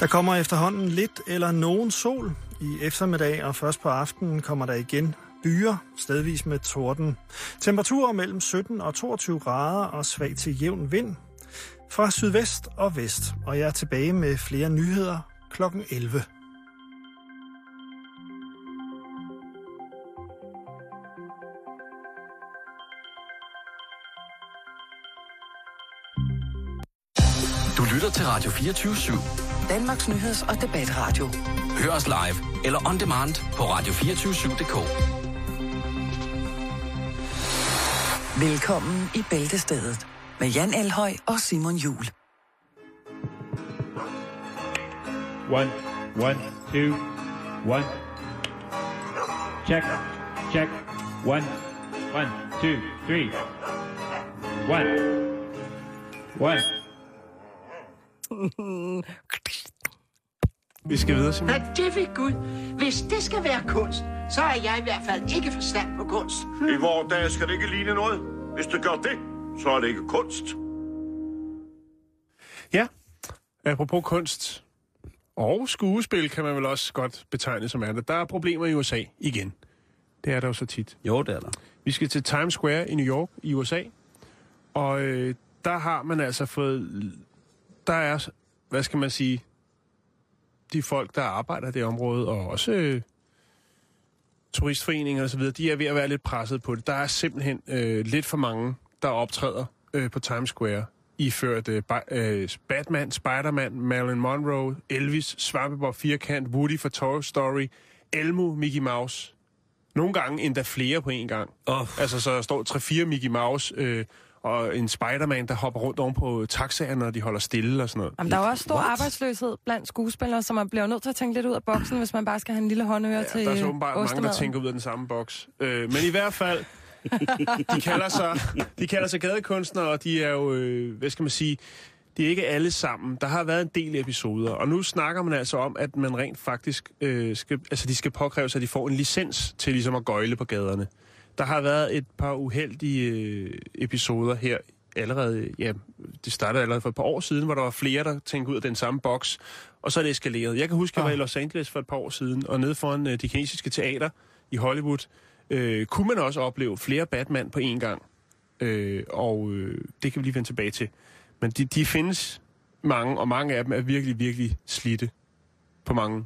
Der kommer efterhånden lidt eller nogen sol i eftermiddag, og først på aftenen kommer der igen byer, stedvis med torden. Temperaturer mellem 17 og 22 grader og svag til jævn vind fra sydvest og vest. Og jeg er tilbage med flere nyheder kl. 11. til Radio 24 /7. Danmarks nyheds- og debatradio. Hør os live eller on demand på radio247.dk. Velkommen i Bæltestedet med Jan Elhøj og Simon Jul. One, one, two, one. Check, check. One, one, two, three. One, one. Vi skal videre, Simon. Ja, det vil Gud. Hvis det skal være kunst, så er jeg i hvert fald ikke forstand på kunst. I vores dage skal det ikke ligne noget. Hvis det gør det, så er det ikke kunst. Ja, apropos kunst og skuespil, kan man vel også godt betegne som er det. Der er problemer i USA igen. Det er der jo så tit. Jo, det er der. Vi skal til Times Square i New York i USA, og øh, der har man altså fået... Der er, hvad skal man sige, de folk, der arbejder i det område, og også øh, turistforeninger osv., de er ved at være lidt presset på det. Der er simpelthen øh, lidt for mange, der optræder øh, på Times Square, iført øh, øh, Batman, Spider-Man, Marilyn Monroe, Elvis, Svampebob Firkant, Woody for Toy Story, Elmo, Mickey Mouse. Nogle gange endda flere på en gang. Oh. Altså, så der står 3-4 Mickey Mouse øh, og en Spider-Man, der hopper rundt oven på taxaer, når de holder stille og sådan noget. Jamen, der er jo også stor What? arbejdsløshed blandt skuespillere, så man bliver nødt til at tænke lidt ud af boksen, hvis man bare skal have en lille håndøre Ja, til der er så åbenbart mange, der tænker ud af den samme boks. Øh, men i hvert fald, de kalder sig, de kalder sig gadekunstnere, og de er jo, øh, hvad skal man sige, de er ikke alle sammen. Der har været en del episoder, og nu snakker man altså om, at man rent faktisk øh, skal, altså de skal påkræve sig, at de får en licens til ligesom at gøjle på gaderne. Der har været et par uheldige øh, episoder her allerede, ja, det startede allerede for et par år siden, hvor der var flere, der tænkte ud af den samme boks, og så er det eskaleret. Jeg kan huske, at jeg var i Los Angeles for et par år siden, og nede foran øh, det kinesiske teater i Hollywood, øh, kunne man også opleve flere Batman på én gang. Øh, og øh, det kan vi lige vende tilbage til. Men de, de findes mange, og mange af dem er virkelig, virkelig slidte på mange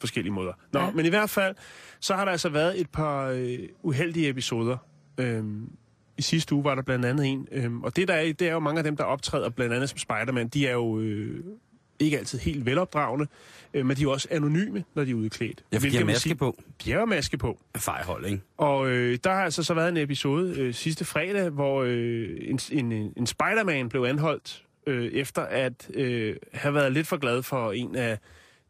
forskellige måder. Nå, Ja. men i hvert fald, så har der altså været et par øh, uheldige episoder. Øhm, I sidste uge var der blandt andet en, øhm, og det der er, det er jo mange af dem, der optræder blandt andet som Spider-Man, de er jo øh, ikke altid helt velopdragende, øh, men de er jo også anonyme, når de er udklædt. Ja, for de har maske sige- på. De har maske på. Fejhold, ikke? Og øh, der har altså så været en episode øh, sidste fredag, hvor øh, en, en, en Spider-Man blev anholdt, øh, efter at øh, have været lidt for glad for en af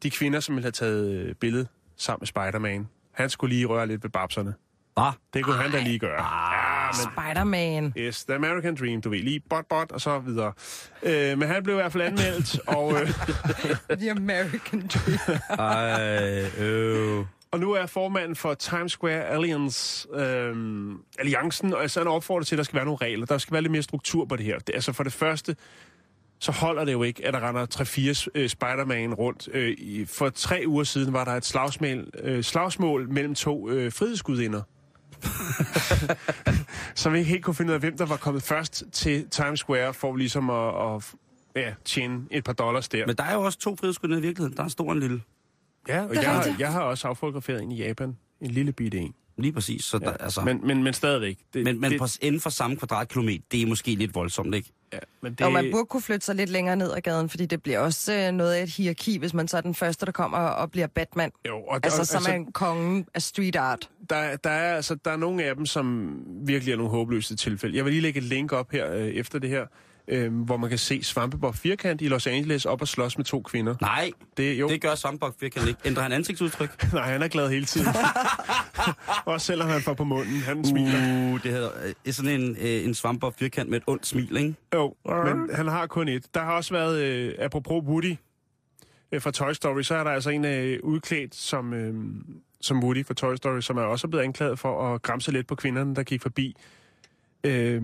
de kvinder, som ville have taget øh, billede sammen med Spider-Man. Han skulle lige røre lidt ved babserne. Bare. Det kunne han da lige gøre. Ja, men Spider-Man. Yes, the American Dream, du ved, lige bot, bot, og så videre. Øh, men han blev i hvert fald anmeldt, og, øh, The American Dream. Ej, øh. og nu er formanden for Times Square Alliance, øh, Alliancen, og altså han opfordrer til, at der skal være nogle regler. Der skal være lidt mere struktur på det her. Det, altså for det første, så holder det jo ikke, at der render 3-4 øh, Spider-Man rundt. Øh, i, for tre uger siden var der et slagsmål, øh, slagsmål mellem to øh, frihedsgudinder. som ikke helt kunne finde ud af, hvem der var kommet først til Times Square, for ligesom at, at ja, tjene et par dollars der. Men der er jo også to frihedsgrunde i virkeligheden. Der er en stor og en lille. ja, og jeg, har, jeg har også affotograferet en i Japan. En lille bitte en. Lige præcis. Så der, Ja. altså, men, Men, men, men stadigvæk. Det, men, men det, på, inden for samme kvadratkilometer, det er måske lidt voldsomt, ikke? ja, men det. Og man burde kunne flytte sig lidt længere ned ad gaden, fordi det bliver også øh, noget af et hierarki, hvis man så er den første, der kommer og bliver Batman. jo, og, Altså, og, som er en kongen af street art. der, der, er, altså, der er nogle af dem, som virkelig er nogle håbløse tilfælde. Jeg vil lige lægge et link op her øh, efter det her, øh, hvor man kan se Svampebob Firkant i Los Angeles op og slås med to kvinder. Nej, Det, jo, det gør Svampbok virkelig ikke. Ændrer han ansigtsudtryk? nej, han er glad hele tiden. Også selvom han får på munden. Han smiler. Uh, det hedder øh, sådan en, øh, en Svampbok firkant med et ondt smil, ikke? Jo, men han har kun et. Der har også været, øh, apropos Woody øh, fra Toy Story, så er der altså en øh, udklædt som, øh, som Woody fra Toy Story, som er også blevet anklaget for at græmse lidt på kvinderne, der gik forbi. Øh,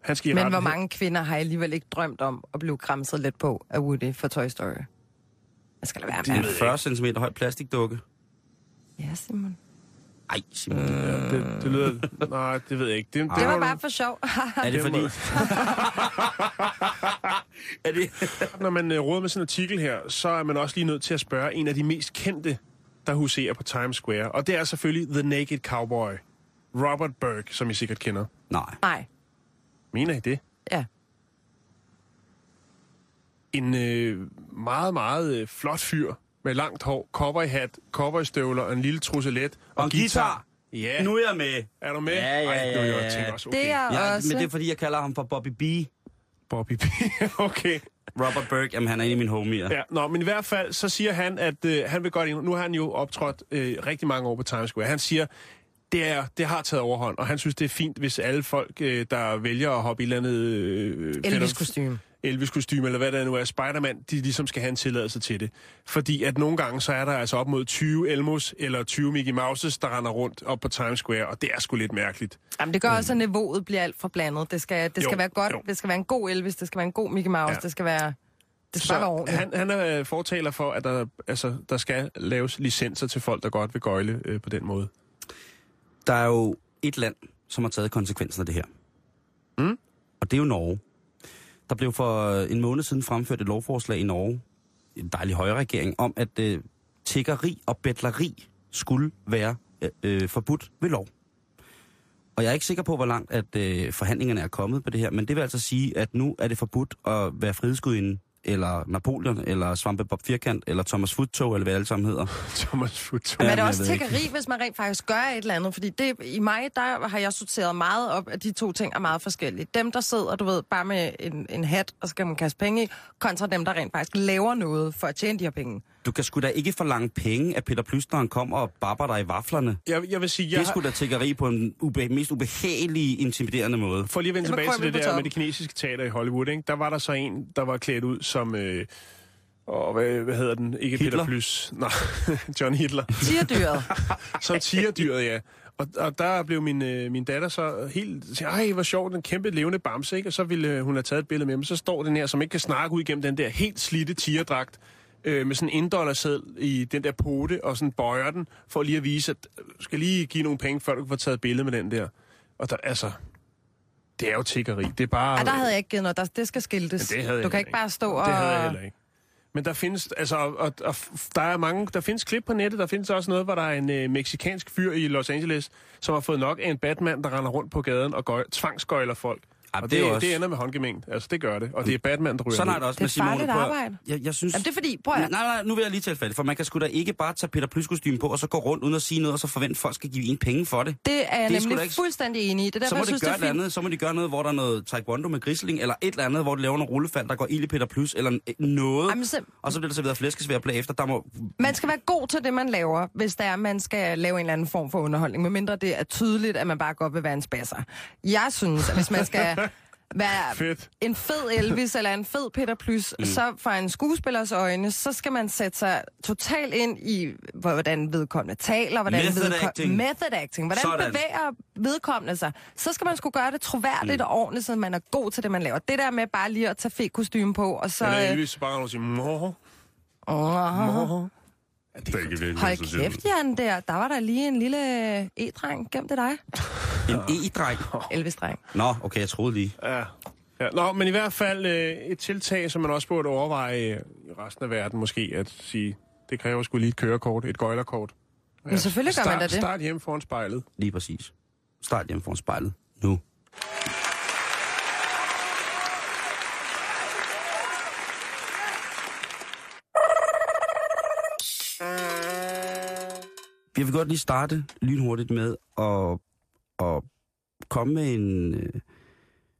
han skal Men hvor mange kvinder har alligevel ikke drømt om at blive græmset lidt på af Woody for Toy Story? Jeg skal lade være Det er med. en 40 cm høj plastikdukke. Ja, Simon. Ej, Simon. Øh. Det, det lyder... Nej, det ved jeg ikke. Det, Det var bare for sjov. Er det fordi... er det... Når man øh, råder med sådan en artikel her, så er man også lige nødt til at spørge en af de mest kendte, der huserer på Times Square. Og det er selvfølgelig The Naked Cowboy. Robert Burke, som I sikkert kender. Nej. Nej. Mener I det? Ja. En øh, meget, meget øh, flot fyr med langt hår, cowboyhat, cowboystøvler og en lille trusselet. Og en guitar. Ja, Nu er jeg med. er du med? Ja, ja, Ej, nu jeg ja, ja. tænker også, okay. Det er Ja, også... men det er fordi, jeg kalder ham for Bobby B. Bobby B. okay. Robert Burke, jamen han er en af mine homier. Ja, nå, men i hvert fald, så siger han, at øh, han vil godt ind. Nu har han jo optrådt øh, rigtig mange år på Times Square. Han siger, det, er, det har taget overhånd, og han synes, det er fint, hvis alle folk, øh, der vælger at hoppe i et eller andet... Øh, Elvis kostume. Elvis kostume eller hvad det nu er, Spider-Man, de ligesom skal have en tilladelse til det. Fordi at nogle gange, så er der altså op mod 20 Elmos eller 20 Mickey Mouses, der render rundt op på Times Square, og det er sgu lidt mærkeligt. Jamen, det gør også, at niveauet bliver alt for blandet. Det skal, det skal Jo, være godt. jo. Det skal være en god Elvis. Det skal være en god Mickey Mouse. Ja. Det skal være... Det skal ordentligt. han, han er øh, fortaler for, at der, altså, der skal laves licenser til folk, der godt vil gøjle øh, på den måde. Der er jo et land, som har taget konsekvensen af det her. Mm. Og det er jo Norge. Der blev for en måned siden fremført et lovforslag i Norge, en dejlig højre regering, om at øh, tiggeri og betleri skulle være øh, øh, forbudt ved lov. Og jeg er ikke sikker på, hvor langt at øh, forhandlingerne er kommet på det her, men det vil altså sige, at nu er det forbudt at være frihedsgudinde, eller Napoleon, eller Svampe Bob Firkant, eller Thomas Futtog, eller hvad alle sammen hedder. Thomas Futo. Men er det også tiggeri, hvis man rent faktisk gør et eller andet? Fordi det, i mig, der har jeg sorteret meget op, at de to ting er meget forskellige. Dem, der sidder, du ved, bare med en, en hat, og så skal man kaste penge i, kontra dem, der rent faktisk laver noget for at tjene de her penge. Du kan sgu da ikke forlange penge, at Peter Plysteren kommer og barber dig i vaflerne. Jeg, jeg vil sige, Jeg det er sgu da tiggeri på en ube, mest ubehagelige, intimiderende måde. for lige at vende tilbage til det der med det kinesiske teater i Hollywood, ikke? der var der så en, der var klædt ud som... Øh, og hvad, hvad hedder den? Ikke Hitler? Peter Plys. Nej, John Hitler. Tierdyret. Som tigerdyret, ja. Og, og der blev min, øh, min datter så helt... Ej, hvor sjovt, den kæmpe levende bamse, ikke? Og så ville øh, hun have taget et billede med ham. Så står den her, som ikke kan snakke ud igennem den der helt slidte tigerdragt, øh, med sådan en indollarseddel i den der pote, og sådan bøjer den, for lige at vise, at øh, du skal lige give nogle penge, før du kan få taget et billede med den der. Og der, altså... Det er jo tiggeri. Det er bare... Ej, der havde jeg ikke givet noget. Der, det skal skiltes. Men det havde du kan ikke bare stå og... Det havde jeg heller ikke. Men der findes, altså, og, og, og der er mange, der findes klip på nettet, der findes også noget, hvor der er en øh, meksikansk fyr i Los Angeles, som har fået nok af en Batman, der render rundt på gaden og gøj, tvangsgøjler folk. Og det det, er det, også- det ender med håndgemængd. Altså, det gør det. Og det er Batman, der ryger Sådan er det også Det er med Simone. farligt Prøv at- arbejde. Jeg, jeg synes... Jamen, det er fordi, prøv at... Nej, nej, nu vil jeg lige færdigt, for man kan sgu da ikke bare tage Peter Plys kostume på, og så gå rundt uden at sige noget, og så forvente, at folk skal give en penge for det. Det er jeg Det er nemlig ikke- fuldstændig enig i. Det er Så derfor, må jeg de synes, det gøre er et fint. andet, så må de gøre noget, hvor der er noget taekwondo med grisling, eller et eller andet, hvor de laver nogle rullefald, der går ild i Peter Plys, eller noget, Jamen, så, og så bliver der serveret flæskesvær bagefter. Der må... man skal være god til det, man laver, hvis der er, man skal lave en eller anden form for underholdning, medmindre det er tydeligt, at man bare godt vil være en spasser. Jeg synes, at hvis man skal være Fedt. en fed Elvis eller en fed Peter Plys, mm. så fra en skuespillers øjne, så skal man sætte sig totalt ind i, hvordan vedkommende taler, hvordan Method vedkom- acting. method acting. Hvordan Sådan. bevæger vedkommende sig? Så skal man skulle gøre det troværdigt mm. og ordentligt, så man er god til det, man laver. Det der med bare lige at tage fed kostume på, og så... Eller øh, Elvis bare og siger, mor. Ja, det er ikke Hold kæft, Jan, der. Der var der lige en lille e-dreng gemt i dig. En e-dreng. Elvis-dreng. Nå, okay, jeg troede lige. Ja. ja. Nå, men i hvert fald øh, et tiltag, som man også burde overveje øh, i resten af verden måske, at sige, det kræver sgu lige et kørekort, et gøjlerkort. Ja. Men selvfølgelig gør start, man da det. Start hjem foran spejlet. Lige præcis. Start hjemme foran spejlet. Nu. Jeg vil godt lige starte lynhurtigt med at, at komme med en, øh,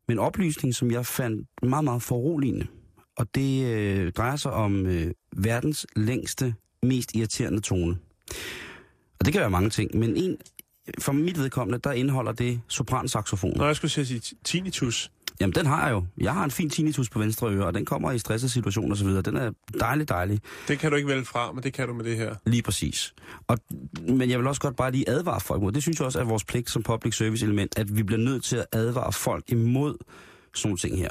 med en oplysning, som jeg fandt meget, meget foruroligende. Og det øh, drejer sig om øh, verdens længste, mest irriterende tone. Og det kan være mange ting, men en, for mit vedkommende, der indeholder det sopransaxofon. Nå, jeg skulle sige tinnitus. Jamen, den har jeg jo. Jeg har en fin tinnitus på venstre øre, og den kommer i stressede situationer osv. Den er dejlig, dejlig. Det kan du ikke vælge fra, men det kan du med det her. Lige præcis. Og, men jeg vil også godt bare lige advare folk mod. Det synes jeg også er vores pligt som public service element, at vi bliver nødt til at advare folk imod sådan nogle ting her.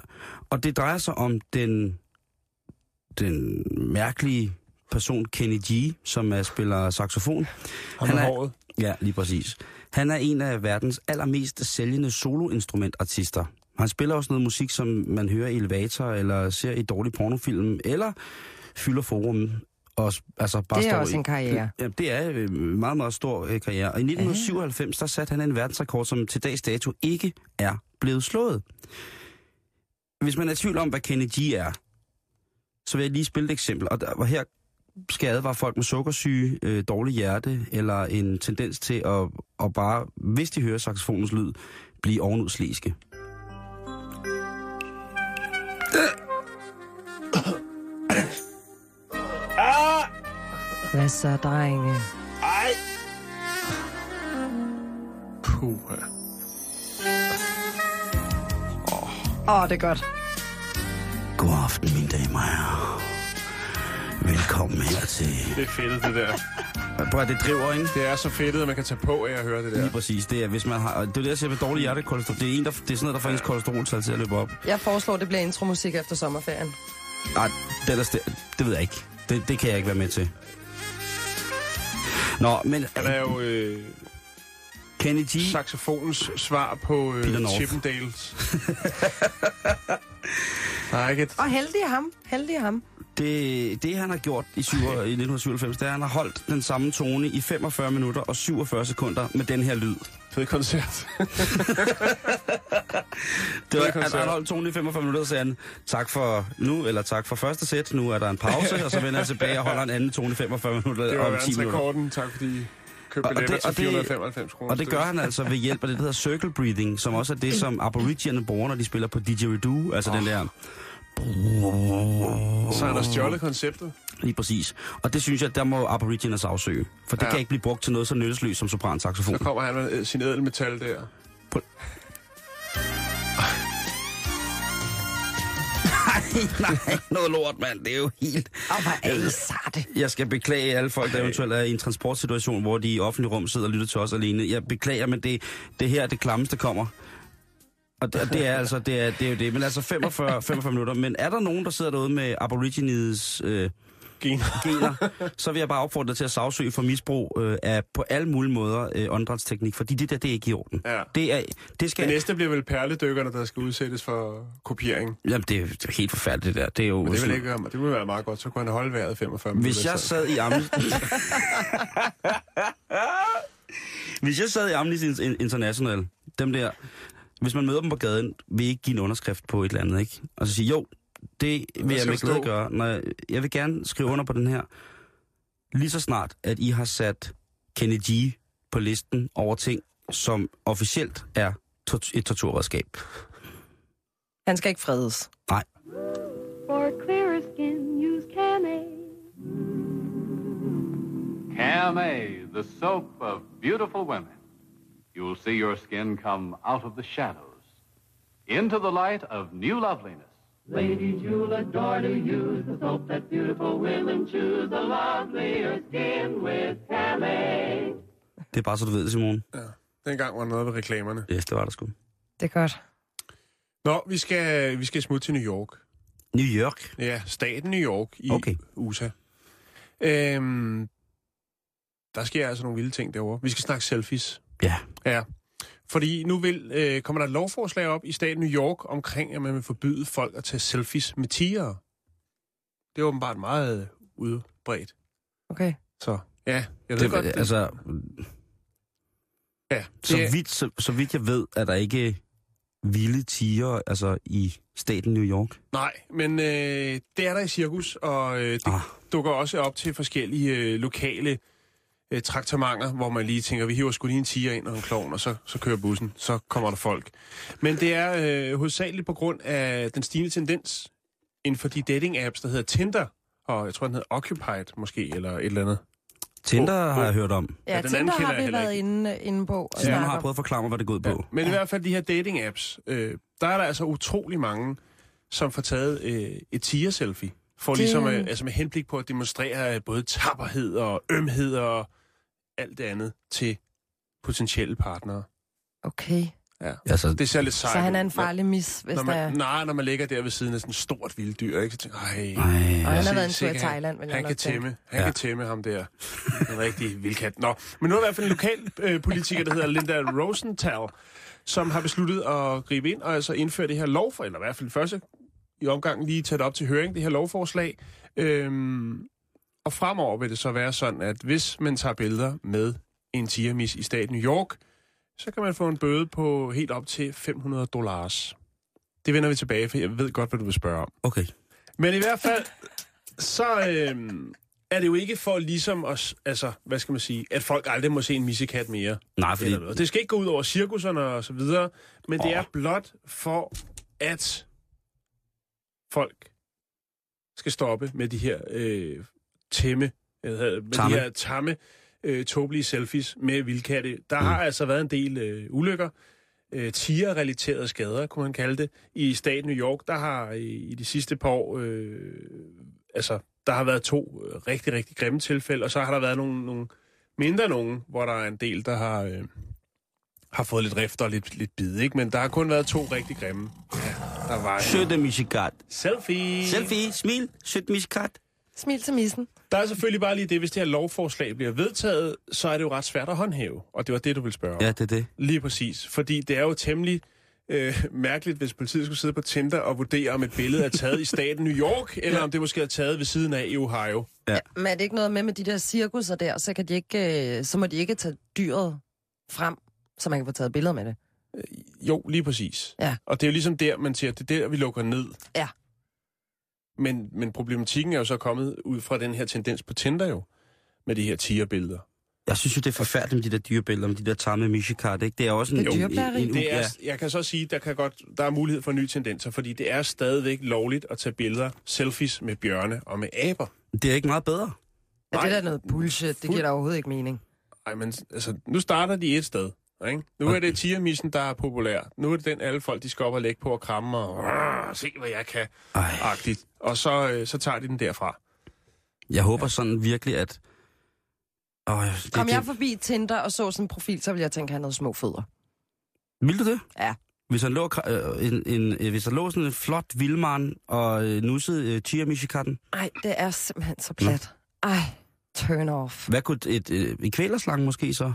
Og det drejer sig om den, den mærkelige person, Kenny G, som er, spiller saxofon. Han er håret. Ja, lige præcis. Han er en af verdens allermest sælgende soloinstrumentartister. Han spiller også noget musik, som man hører i elevator, eller ser i dårlig pornofilm, eller fylder forum. Og, altså, bare Det er står også i- en karriere. Ja, det er øh, en meget, meget stor øh, karriere. Og i 1997, der satte han en verdensrekord, som til dags dato ikke er blevet slået. Hvis man er i tvivl om, hvad Kenny G er, så vil jeg lige spille et eksempel. Og, der, og her skal jeg advare folk med sukkersyge, øh, dårlig hjerte, eller en tendens til at, at bare, hvis de hører saxofonens lyd, blive ovenudsliske. Hvad så, drenge? Puh. Åh, oh, det er godt. God aften, mine damer og herrer. Velkommen her til... Det er fedt, det der. Prøv at det driver, ikke? Det er så fedt, at man kan tage på af at høre det der. Lige præcis. Det er, hvis man har, det er det, jeg siger med dårlig hjertekolesterol. Det er, en, der, det er sådan noget, der får ens kolesteroltal til at løbe op. Jeg foreslår, det bliver intromusik efter sommerferien. Nej, det, er det ved jeg ikke. Det, det kan jeg ikke være med til. Nå, men Han er jo øh, Kenny G... saxofonens svar på øh. Chippendales. Er ikke et... Og heldig ham. Heldig ham. Det, det han har gjort i, 7, i 1997, det er, at han har holdt den samme tone i 45 minutter og 47 sekunder med den her lyd. Fed koncert. Det var, han holdt tonen i 45 minutter, og sagde han, tak for nu, eller tak for første sæt, nu er der en pause, og så vender han tilbage og holder en anden tone i 45 minutter Det var om 10 minutter. verdensrekorden. Tak fordi I købte Og- billetter det- og til det- 495 kroner. Og det gør han altså ved hjælp af det, der hedder circle breathing, som også er det, som aborigine bruger, når de spiller på didgeridoo, altså oh. den der... Så han har stjålet konceptet. Lige præcis. Og det synes jeg, der må aborigines afsøge. For det Ja. kan ikke blive brugt til noget så nyttesløst som sopransaxofon. Så kommer han med øh, sin ædelmetal der. Nej, noget lort, mand. Det er jo helt... Åh, hvor er I sarte. Jeg skal beklage alle folk, der eventuelt er i en transportsituation, hvor de i offentlig rum sidder og lytter til os alene. Jeg beklager, men det, det her er det klammeste kommer. Og det, og det er altså, det er, det er jo det. Men altså 45, 45 minutter. Men er der nogen, der sidder derude med aborigines øh, Gener. gener, så vil jeg bare opfordre dig til at sagsøge for misbrug øh, af på alle mulige måder øh, åndedrætsteknik, fordi det der, det er ikke i orden. Ja. Det, er, det skal... Det næste bliver vel perledykkerne, der skal udsættes for kopiering. Jamen, det er, det er helt forfærdeligt, det der. Det er jo... Men det vil ikke være, det vil være meget godt. Så kunne han holde vejret 45 minutter. Hvis jeg sad i Amnesty... Hvis jeg sad i Amnesty In- International, dem der... Hvis man møder dem på gaden, vil I ikke give en underskrift på et eller andet, ikke? Og så sige, jo, det vil jeg glæde stå? gøre. Når jeg, jeg vil gerne skrive under på den her. Lige så snart, at I har sat Kenny G på listen over ting, som officielt er tort- et torturredskab. Han skal ikke fredes. Nej. For clearer skin, use Camay. Camay, the soap of beautiful women. You'll see your skin come out of the shadows into the light of new loveliness. Ladies, you'll adore to use the soap that beautiful women choose. A lovelier skin with Camay. Det er bare så du ved Simon. Dengang var der noget ved reklamerne. Ja, det var der sgu. Det er godt. Nå, vi skal, vi skal smutte til New York. New York. Ja, staten New York i Okay. USA. Øhm, der sker altså nogle vilde ting derovre. Vi skal snakke selfies. Ja. Ja. Fordi nu vil, øh, kommer der et lovforslag op i staten New York omkring, at man vil forbyde folk at tage selfies med tigere. Det er åbenbart meget udbredt. Okay. Så ja, jeg ved Det, godt, det, altså, ja, så, det, vidt, så, så vidt jeg ved, er der ikke vilde tiger altså, i staten New York. Nej, men øh, det er der i cirkus, og øh, det Ah. ah. dukker også op til forskellige øh, lokale øh, traktamenter, hvor man lige tænker, vi hiver sgu lige en tiger ind og en klovn, og så, så kører bussen, så kommer der folk. Men det er øh, hovedsageligt på grund af den stigende tendens inden for de dating-apps, der hedder Tinder, og jeg tror, den hedder Occupied måske, eller et eller andet. Tinder har jeg hørt om. Ja, Ja, den anden Tinder kender har vi været inde, inde på. Og Så jeg snakke har prøvet at forklare mig, hvad det går ud på. Ja, men i hvert fald de her dating-apps, øh, der er der altså utrolig mange, som får taget øh, et tiger-selfie. For Det- ligesom, øh, altså med henblik på at demonstrere øh, både tapperhed og ømhed og alt det andet til potentielle partnere. Okay. Ja. Altså, Det ser lidt sejt Så han er en farlig mis, hvis når der er... man, Nej, når man ligger der ved siden af sådan et stort vilddyr, ikke? Så tænker jeg, ej, Ej, Og han har været en tur i Thailand, vil jeg Han nok kan tænke. tæmme, han Ja. kan tæmme ham der. En rigtig vildkat. Nå, men nu er der i hvert fald en lokal øh, politiker, der hedder Linda Rosenthal, som har besluttet at gribe ind og altså indføre det her lov, for, eller i hvert fald første i omgang lige tage det op til høring, det her lovforslag. Øhm, og fremover vil det så være sådan, at hvis man tager billeder med en tigermis i staten New York, så kan man få en bøde på helt op til 500 dollars. Det vender vi tilbage, for jeg ved godt, hvad du vil spørge om. okay. Men i hvert fald, så øhm, er det jo ikke for ligesom os, altså, hvad skal man sige, at folk aldrig må se en missekat mere. Nej, fordi... Eller noget. Det skal ikke gå ud over cirkuserne og så videre, men det Åh. er blot for, at folk skal stoppe med de her øh, tæmme, øh, med Tamme. de her tamme, øh, tåbelige selfies med vildkatte. Der mm. har altså været en del øh, ulykker, øh, tiger-relaterede skader, kunne man kalde det, i staten New York. Der har i, i de sidste par år, øh, altså, der har været to øh, rigtig, rigtig grimme tilfælde, og så har der været nogle, nogle mindre nogen, hvor der er en del, der har, øh, har fået lidt rift og lidt, lidt bid, ikke? Men der har kun været to rigtig grimme. Ja, der var en Sødt mishikat. selfie. Selfie, smil, sødt mishikat. Smil til missen. Der er selvfølgelig bare lige det, hvis det her lovforslag bliver vedtaget, så er det jo ret svært at håndhæve. Og det var det, du ville spørge om. Ja, det er det. Lige præcis. Fordi det er jo temmelig øh, mærkeligt, hvis politiet skulle sidde på Tinder og vurdere, om et billede er taget i staten New York, eller om det måske er taget ved siden af i Ohio. Ja. Men er det ikke noget med med de der cirkusser der, så, kan de ikke, øh, så må de ikke tage dyret frem, så man kan få taget billeder med det? Jo, lige præcis. Ja. Og det er jo ligesom der, man siger, det er der, vi lukker ned. Ja. Men, men problematikken er jo så kommet ud fra den her tendens på Tinder jo, med de her tigerbilleder. Jeg synes jo, det er forfærdeligt med de der dyrebilleder, med de der tamme mishikat, ikke? Det er også en... Det er en- en- en- Det er, ja. jeg kan så sige, der kan godt, der er mulighed for nye tendenser, fordi det er stadigvæk lovligt at tage billeder, selfies med bjørne og med aber. Det er ikke meget bedre. Er Nej. det der er noget bullshit? Det giver da overhovedet ikke mening. Ej, men altså, nu starter de et sted. Ikke? Nu er det tigermissen, der er populær. Nu er det den, alle folk de skal op og lægge på og kramme og "Rrr, se, hvad jeg kan. Ej. Agtigt. Og så, øh, så tager de den derfra. Jeg håber sådan virkelig, at... Åh, det, Kom det, jeg forbi Tinder og så sådan en profil, så ville jeg tænke, at han havde små fødder. Vil du det? Ja. Hvis han lå, øh, en, en, øh, hvis der lå sådan en flot vildmand og øh, nussede øh, Chia Mishikatten, Ej, det er simpelthen så plat. Ej, turn off. hvad kunne et, øh, en kvælerslange måske så?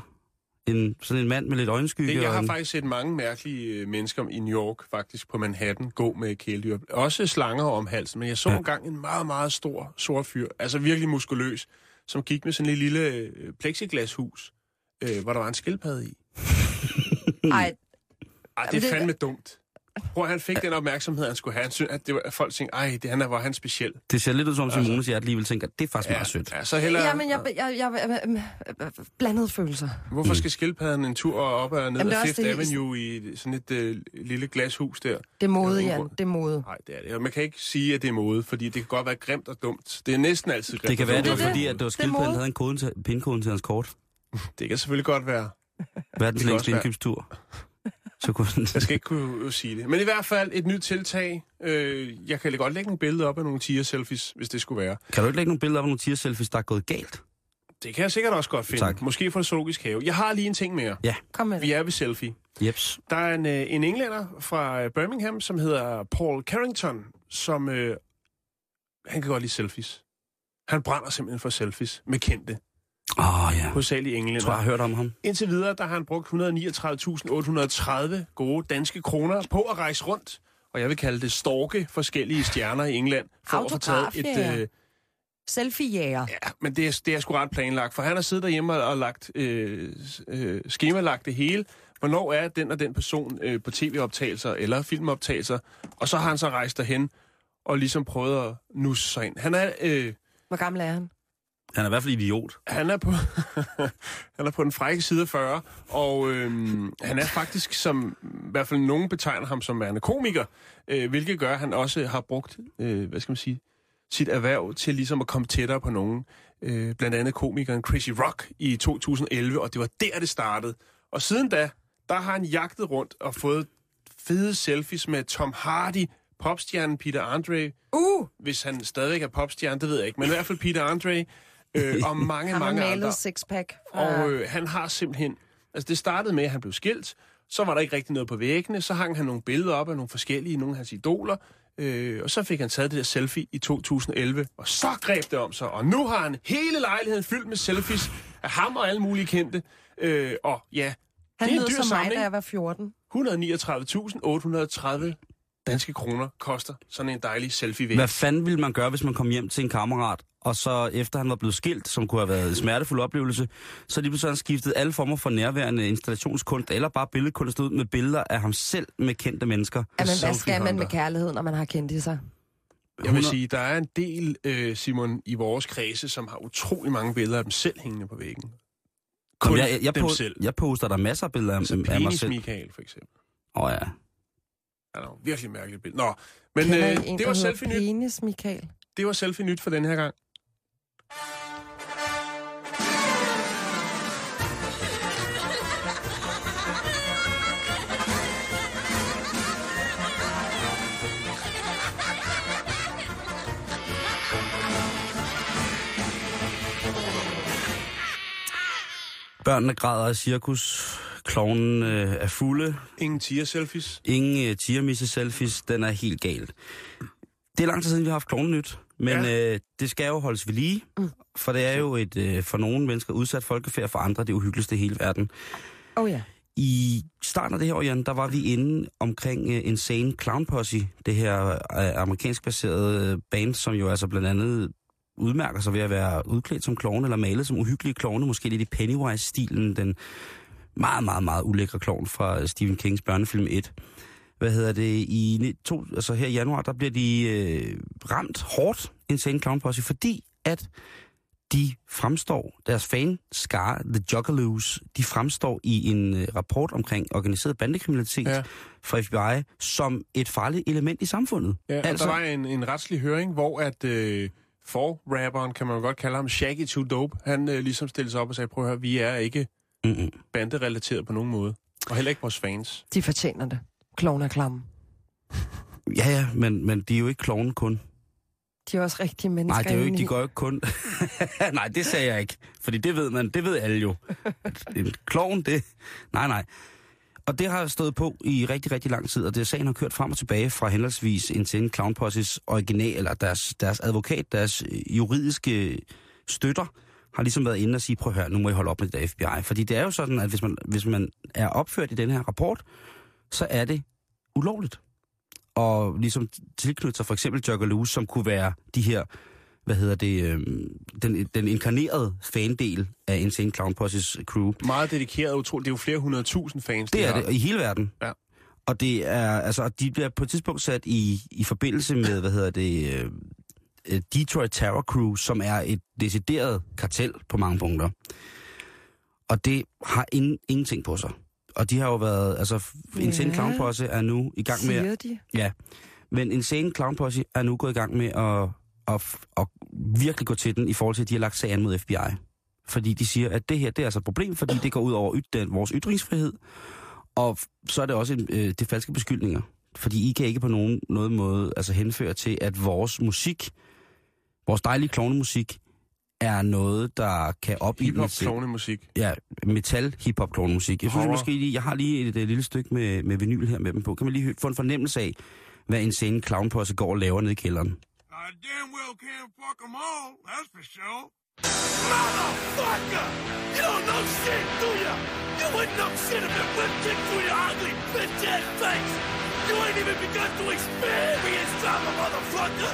En, sådan en mand med lidt øjenskygge? Det, jeg har en, faktisk set mange mærkelige øh, mennesker i New York, faktisk på Manhattan, gå med kæledyr. Også slanger om halsen, men jeg så Ja. engang en meget, meget stor, sort fyr, altså virkelig muskuløs, som gik med sådan en lille øh, plexiglashus, øh, hvor der var en skildpadde i. Ej, Ej, det er fandme dumt. Prøv, han fik den opmærksomhed, han skulle have. Han synes, at, det var, at folk tænkte, ej, det, han er, var han speciel. Det ser lidt ud som Altså- Simone, så jeg alligevel tænker, det er faktisk Ja, meget sødt. ja, så heller, Jamen, jeg, jeg, jeg, jeg, jeg, blandede følelser. Hvorfor skal skildpadden en tur op og ned også Fifth det- Avenue i sådan et øh, lille glashus der? Det er mode, Ja, Jan. Det er mode. Nej, det er det. Og man kan ikke sige, at det er mode, fordi det kan godt være grimt og dumt. Det er næsten altid grimt Det kan være, det var fordi, at det var skildpadden, havde en kode til, pindkode til hans kort. Det kan selvfølgelig godt være. Verdens længste indkøbstur. Så kunne den... Jeg skal ikke kunne sige det. Men i hvert fald et nyt tiltag. Øh, jeg kan godt lægge nogle billeder op af nogle tiger-selfies, hvis det skulle være. Kan du ikke lægge nogle billeder af nogle tiger-selfies, der er gået galt? Det kan jeg sikkert også godt finde. Tak. Måske fra zoologisk have. Jeg har lige en ting mere. Kom med Vi er ved selfie. Jeps. Der er en, øh, en englænder fra øh, Birmingham, som hedder Paul Carrington, som... Øh, han kan godt lide selfies. Han brænder simpelthen for selfies med kendte, Åh, oh, ja. hovedsageligt Jeg englænder. tror, jeg har hørt om ham. Indtil videre, der har han brugt 139.830 gode danske kroner på at rejse rundt. Og jeg vil kalde det storke forskellige stjerner i England. For at få taget Autograf, et... ja. Øh, Selfie-jæger. ja, men det er, det er sgu ret planlagt, for han har siddet derhjemme og, og lagt, øh, øh, skemalagt det hele. Hvornår er den og den person øh, på tv-optagelser eller filmoptagelser? Og så har han så rejst derhen og ligesom prøvet at nusse sig ind. Han er... Øh, Hvor gammel er han? Han er i hvert fald idiot. Han er på, han er på den frække side af 40, og øhm, han er faktisk, som i hvert fald nogen betegner ham som værende komiker, øh, hvilket gør, at han også har brugt, øh, hvad skal man sige, sit erhverv til ligesom at komme tættere på nogen. Øh, blandt andet komikeren Chrissy Rock i 2011, og det var der, det startede. Og siden da, der har han jagtet rundt og fået fede selfies med Tom Hardy, popstjernen Peter Andre, Uh! hvis han stadigvæk er popstjerne, det ved jeg ikke, men i hvert fald Peter Andre, øh, og mange, Har man mange andre. sixpack fra... Og øh, han har simpelthen... Altså, det startede med, at han blev skilt, Så var der ikke rigtig noget på væggene. Så hang han nogle billeder op af nogle forskellige, nogle af hans idoler. Øh, og så fik han taget det der selfie i 2011, og så greb det om sig. Og nu har han hele lejligheden fyldt med selfies af ham og alle mulige kendte. Øh, og ja, Han det er en dyr som mig, samling. da jeg var 14. 139.830 danske kroner koster sådan en dejlig selfie væg. Hvad fanden ville man gøre, hvis man kom hjem til en kammerat, og så efter han var blevet skilt, som kunne have været en smertefuld oplevelse, så lige pludselig han skiftet alle former for nærværende installationskunst, eller bare billedkunst ud med billeder af ham selv med kendte mennesker. Jamen, hvad skal man med kærlighed, når man har kendt i sig? Jeg vil sige, der er en del, øh, Simon, i vores kredse, som har utrolig mange billeder af dem selv hængende på væggen. Kun Jamen, jeg, jeg, jeg, dem po- selv. jeg poster der masser af billeder af, Altså af mig penis selv. Michael, for eksempel. Åh oh, ja. Er jo virkelig mærkeligt billede. Nå, men øh, en, det var selfie nyt. Penis, Michael. Det var selfie nyt for den her gang. Børnene græder af cirkus. Klovnen øh, er fulde. Ingen tier-selfies. Ingen øh, tiermisse selfies. Den er helt galt. Det er lang tid siden, vi har haft klovnenyt. Men ja. øh, det skal jo holdes ved lige. Mm. For det er jo et øh, for nogle mennesker udsat folkefærd, for andre det uhyggeligste i hele verden. Oh ja. I starten af det her år, Jan, der var vi inde omkring uh, Insane Clown Posse, det her uh, amerikansk baserede øh, band, som jo altså blandt andet udmærker sig ved at være udklædt som klovne eller malet som uhyggelige klovne, måske lidt i Pennywise-stilen, den meget, meget, meget ulækre klovn fra øh, Stephen Kings børnefilm 1. Hvad hedder det? I to, altså her i januar, der bliver de øh, ramt hårdt, Insane Clown Posse, fordi at de fremstår, deres fan skar The Juggalos, de fremstår i en øh, rapport omkring organiseret bandekriminalitet ja. Fra FBI som et farligt element i samfundet. Ja, altså, Der var en, en retslig høring, hvor at øh, for-rapperen, kan man jo godt kalde ham, Shaggy Too Dope, han øh, ligesom stillede sig op og sagde, prøv at høre, vi er ikke mm-mm. banderelateret på nogen måde. Og heller ikke vores fans. De fortjener det. Kloven er klamme. Ja, ja, men, men de er jo ikke klovne kun. De er også rigtige mennesker. Nej, det er jo ikke, de går jo ikke kun... nej, det sagde jeg ikke. Fordi det ved man, det ved alle jo. En klovn, det... Nej, nej. Og det har stået på i rigtig, rigtig lang tid, og det sagen har kørt frem og tilbage fra henholdsvis Insane Clown Posses original, eller deres, deres advokat, deres øh, juridiske støtter, har ligesom været inde og sige, prøv at høre, nu må I holde op med det der FBI. Fordi det er jo sådan, at hvis man, hvis man er opført i den her rapport, så er det ulovligt. Og ligesom tilknytte sig for eksempel Juggalos, som kunne være de her, hvad hedder det, øhm, den, den inkarnerede fandel af Insane Clown Posses crew. Meget dedikeret utroligt. Det er jo flere hundrede tusind fans. Det de er har. det, i hele verden. Ja. Og det er, altså, og de bliver på et tidspunkt sat i, i forbindelse med, hvad hedder det, øh, Detroit Terror Crew, som er et decideret kartel på mange punkter. Og det har ingen, ingenting på sig. Og de har jo været, altså, Insane Ja. Clown Posse er nu i gang med... Siger de? Ja, men Insane Clown Posse er nu gået i gang med at, at, at virkelig gå til den i forhold til, at de har lagt sagen mod FBI. Fordi de siger, at det her det er altså et problem, fordi det går ud over yt, den, vores ytringsfrihed. Og så er det også en, øh, det falske beskyldninger. Fordi I kan ikke på nogen noget måde altså henføre til, at vores musik, vores dejlige klovnemusik, er noget, der kan opildne Hip-hop til... klovnemusik. Ja, metal, hip-hop, klovnemusik. Jeg synes Horror. måske lige, jeg har lige et, et lille stykke med, med vinyl her med dem på. Kan man lige få en fornemmelse af, hvad en scene clown på går og laver nede i kælderen? I damn well can't fuck them all, that's for sure. Motherfucker! You don't know shit, do ya? You wouldn't know shit if it whipped kick through your ugly, bitch-ass face! You ain't even begun to experience trauma, motherfucker!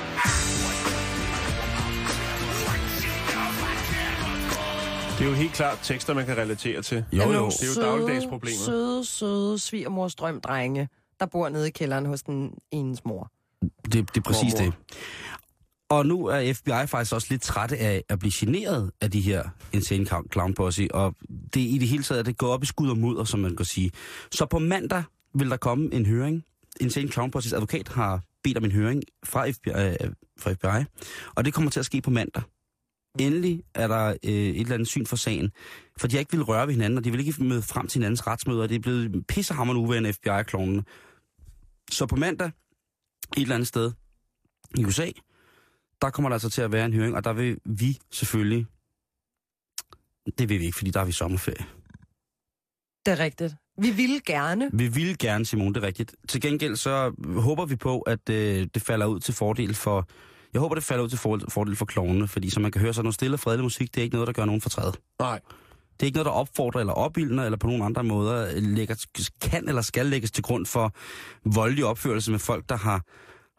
Det er jo helt klart tekster, man kan relatere til. Jo, jo. Det er jo dagligdags problemer. Søde, søde svigermors drømdrenge, der bor nede i kælderen hos den enes mor. Det, det er præcis Mormor. det. Og nu er FBI faktisk også lidt trætte af at blive generet af de her insane clown- clown posse, og det i det hele taget, at det går op i skud og mudder, som man kan sige. Så på mandag vil der komme en høring. Insane Clown Posses advokat har bedt om en høring fra FBI, øh, fra FBI og det kommer til at ske på mandag. Endelig er der øh, et eller andet syn for sagen, for de har ikke vil røre ved hinanden, og de vil ikke møde frem til hinandens retsmøder, og det er blevet pissehammerende uværende FBI-klovnene. Så på mandag, et eller andet sted i USA, der kommer der altså til at være en høring, og der vil vi selvfølgelig... Det vil vi ikke, fordi der er vi sommerferie. Det er rigtigt. Vi ville gerne. Vi vil gerne, Simon, det er rigtigt. Til gengæld så håber vi på, at øh, det falder ud til fordel for... Jeg håber, det falder ud til for- fordel for klovnene, fordi som man kan høre, så er noget stille og fredelig musik, det er ikke noget, der gør nogen fortræd. Nej. Det er ikke noget, der opfordrer eller opildner, eller på nogen andre måder lægger, kan eller skal lægges til grund for voldelig opførelse med folk, der har,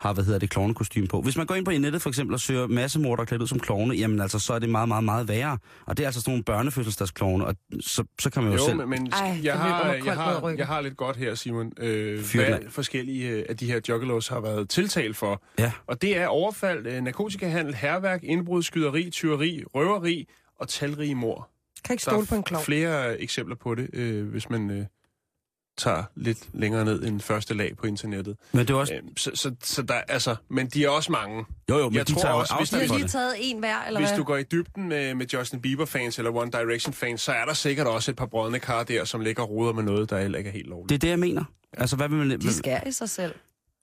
har hvad hedder det, klovnekostyme på. Hvis man går ind på nettet for eksempel og søger massemorder klædt ud som klovne, jamen altså, så er det meget, meget, meget værre. Og det er altså sådan nogle børnefødselsdagsklovne, og så, så kan man jo, Jo, selv... men, men Ej, jeg, har, jeg, har, jeg har lidt godt her, Simon. Øh, hvad af. forskellige øh, af de her juggalos har været tiltalt for. Ja. Og det er overfald, øh, narkotikahandel, herværk, indbrud, skyderi, tyveri, røveri og talrige mor. Kan ikke stole på en klov. flere eksempler på det, øh, hvis man øh, tager lidt længere ned end første lag på internettet. Men det er også... Øh, så, så, så der, altså, men de er også mange. Jo, jo, men jeg de tror tager også, hvis for lige taget en hver, eller Hvis hvad? du går i dybden med, med Justin Bieber-fans eller One Direction-fans, så er der sikkert også et par brødne kar der, som ligger og roder med noget, der heller ikke er helt lovligt. Det er det, jeg mener. Altså, hvad vil man... De skærer i sig selv.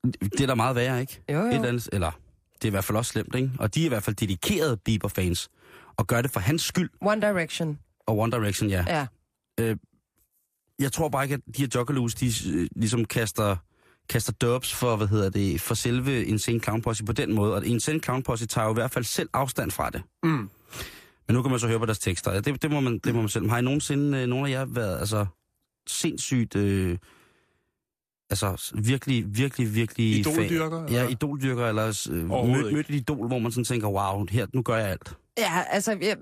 Det er da meget værre, ikke? Jo, jo. Et eller, andet, eller, det er i hvert fald også slemt, ikke? Og de er i hvert fald dedikerede Bieber-fans. Og gør det for hans skyld. One Direction. Og One Direction, ja. Ja. Jeg tror bare ikke, at de her Juggalos, de øh, ligesom kaster, kaster dubs for, hvad hedder det, for selve Insane Clown Posse på den måde. Og Insane Clown Posse tager jo i hvert fald selv afstand fra det. Mm. Men nu kan man så høre på deres tekster. Ja, Det, det, må, man, det må man selv. Har I nogensinde, øh, nogen af jer, været altså, sindssygt... Øh, altså virkelig, virkelig, virkelig... Idoldyrker, Fan. Ja, eller? idoldyrker, eller øh, mødt, mødt et idol, hvor man sådan tænker, wow, her, nu gør jeg alt. Ja, altså, jeg,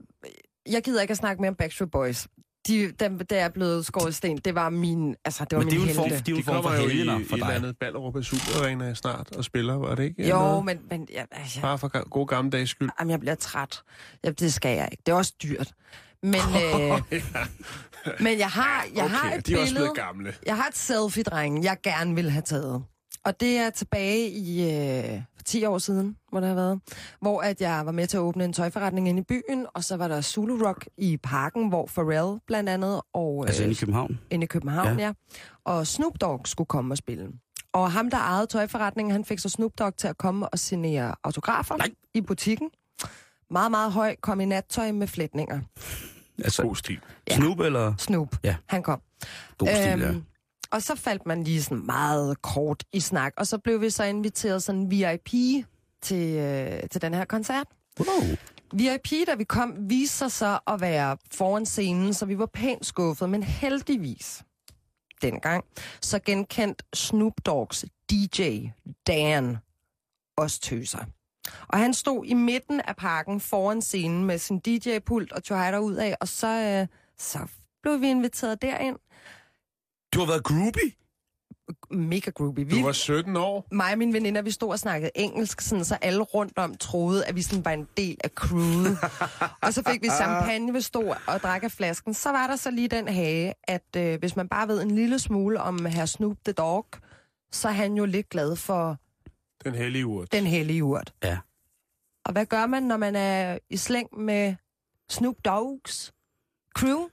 jeg gider ikke at snakke mere om Backstreet Boys. De, dem, der er blevet skåret sten, det var min, altså, det var Men det er min jo en form, helte. det er jo De en form for kommer jo i, helgener et for eller dig. andet Ballerup Super Arena snart og spiller, var det ikke? Jo, Noget? men, men ja, altså, Bare for god gammeldags skyld. jamen, jeg bliver træt. Ja, det skal jeg ikke. Det er også dyrt. Men, øh, men jeg har, jeg okay, har et de er også billede. gamle. Jeg har et selfie-dreng, jeg gerne vil have taget. Og det er tilbage i øh, for 10 år siden, må det have været, hvor at jeg var med til at åbne en tøjforretning inde i byen, og så var der Zulu Rock i parken, hvor Pharrell blandt andet, og øh, Altså inde i København. inde i København, Ja. ja. Og Snoop Dogg skulle komme og spille. Og ham, der ejede tøjforretningen, han fik så Snoop Dogg til at komme og signere autografer Nej. i butikken. Meget, meget høj, kom i nattøj med flætninger. Altså, God stil. Ja. Snoop eller... Snoop, Ja. han kom. God stil, ja. Og så faldt man lige sådan meget kort i snak, og så blev vi så inviteret sådan VIP til, øh, til den her koncert. Wow. VIP, da vi kom, viste sig så at være foran scenen, så vi var pænt skuffet, men heldigvis dengang, så genkendt Snoop Dogs DJ, Dan, os tøser. Og han stod i midten af parken foran scenen med sin DJ-pult og tog ud af, og så, øh, så blev vi inviteret derind. Du har været groupie? Mega groupie. Vi, Du var 17 år. mig og mine veninder, vi stod og snakkede engelsk, sådan, så alle rundt om troede, at vi sådan var en del af crewet. og så fik vi champagne, vi stod og drak af flasken. Så var der så lige den hage, at øh, hvis man bare ved en lille smule om herr Snoop the Dog, så er han jo lidt glad for Den hellige urt. den hellige urt. Ja. Og hvad gør man, når man er i slæng med Snoop Dogs crew?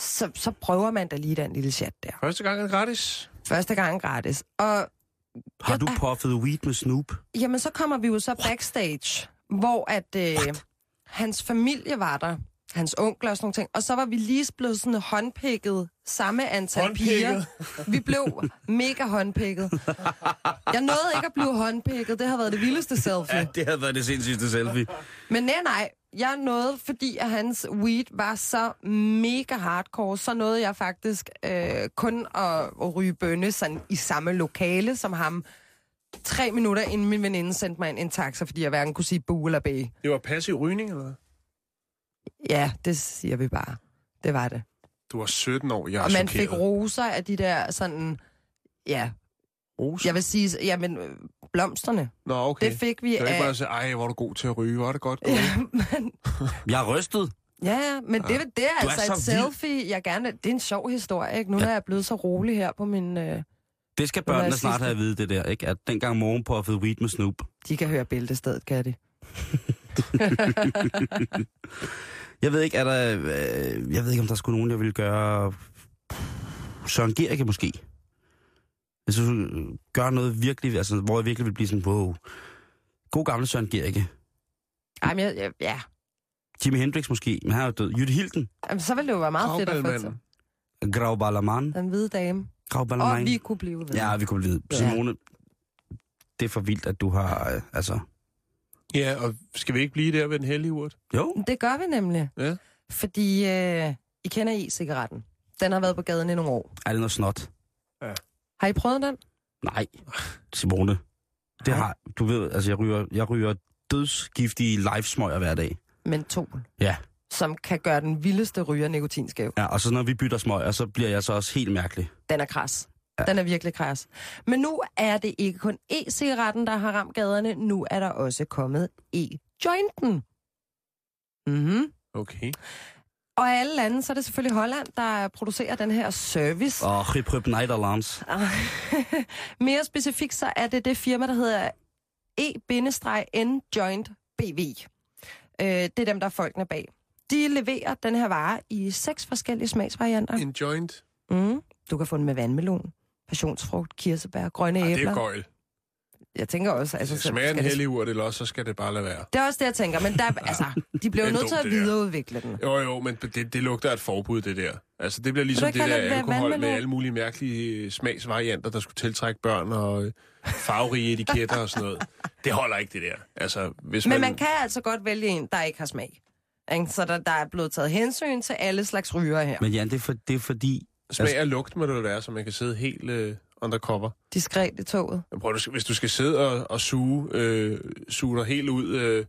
Så, så prøver man da lige den lille chat der. Første gang er gratis. Første gang gratis. Og Har du puffet weed med Snoop? Jamen, så kommer vi jo så backstage, hvor at øh, hans familie var der, hans onkler og sådan nogle ting, og så var vi lige blevet sådan håndpikket samme antal Håndpikket? piger. Vi blev mega håndpikket. Jeg nåede ikke at blive håndpikket, det har været det vildeste selfie. Ja, det havde været det sindssygste selfie. Men nej, nej, jeg nåede, fordi at hans weed var så mega hardcore, så nåede jeg faktisk øh, kun at, at ryge bønne sådan i samme lokale som ham. Tre minutter inden min veninde sendte mig en, en taxa, fordi jeg hverken kunne sige bu eller bæ. Det var passiv rygning, eller hvad? Ja, det siger vi bare. Det var det. Du var 17 år, jeg er og man chokeret. fik roser af de der sådan, ja, Roser? jeg vil sige, jamen, blomsterne. Nå, okay. Det fik vi Det var ikke af... bare at sige, ej, hvor er du god til at ryge, var det godt gået. Ja, men, Jeg er rystet. ja, ja, men det, det er Du er altså så et vild. selfie, jeg gerne... Det er en sjov historie, ikke? Nu ja. er jeg blevet så rolig her på min... Øh, Det skal børnene snart sidste- have at vide, det der, ikke? At dengang morgen puffede weed med Snoop. de kan høre bæltestedet, kan de. Jeg ved ikke, er der... Øh, jeg ved ikke, om der skulle nogen, jeg ville gøre... Søren Gerke måske. Jeg synes, gøre noget virkelig, altså, hvor jeg virkelig vil blive sådan, wow. God gamle Søren Gerke. Ej, men jeg, jeg, ja. Jimi Hendrix måske, men han er jo død. Jytte Hilden. Jamen, så ville det jo være meget fedt at få til. Kravbælmanden. Grauballermann. Den hvide dame. Grauballermann. Og vi kunne blive ved. Ja, vi kunne blive Ja. Simone, det er for vildt, at du har, øh, altså... Ja, og skal vi ikke blive der ved den hellige urt? Jo. Det gør vi nemlig. Ja. Fordi øh, I kender e-cigaretten. Den har været på gaden i nogle år. Er det noget snot? Har I prøvet den? Nej, Simone. Det har, du ved, altså jeg ryger, jeg ryger dødsgiftige livesmøger hver dag. Mentol. Ja. Som kan gøre den vildeste ryger nikotinskæv. Ja, og så når vi bytter smøger, så bliver jeg så også helt mærkelig. Den er kras. Ja. Den er virkelig kras. Men nu er det ikke kun e-cigaretten, der har ramt gaderne. Nu er der også kommet e-jointen. Mhm. Okay. Og af alle lande, så er det selvfølgelig Holland, der producerer den her service. Og Rip Nederlands. Mere specifikt, så er det det firma, der hedder E-N Joint BV. Øh, det er dem, der er folkene bag. De leverer den her vare i seks forskellige smagsvarianter. En joint. Mm. Du kan få den med vandmelon, passionsfrugt, kirsebær, grønne Ej, det æbler. er gøjl. Jeg tænker også... Altså, så Smager det- hellige urt, eller også så skal det bare lade være. Det er også det, jeg tænker. Men der, altså, de bliver jo Det nødt til at det der. videreudvikle den. Jo, jo, men det, det lugter af et forbud, det der. Altså, det bliver ligesom ikke det der det alkohol med vandmelon? alle mulige mærkelige øh, smagsvarianter, der skulle tiltrække børn og øh, farverige etiketter og sådan noget. Det holder ikke, det der. Altså, hvis Men man... man kan altså godt vælge en, der ikke har smag. Ikke? Så der, der er blevet taget hensyn til alle slags ryger her. Men Jan, det er, for, det er fordi... Smag af lugt må det være, så man kan sidde helt øh, undercover. Diskret i toget. Men prøv, du skal- hvis du skal sidde og, og suge, øh, suge dig helt ud øh,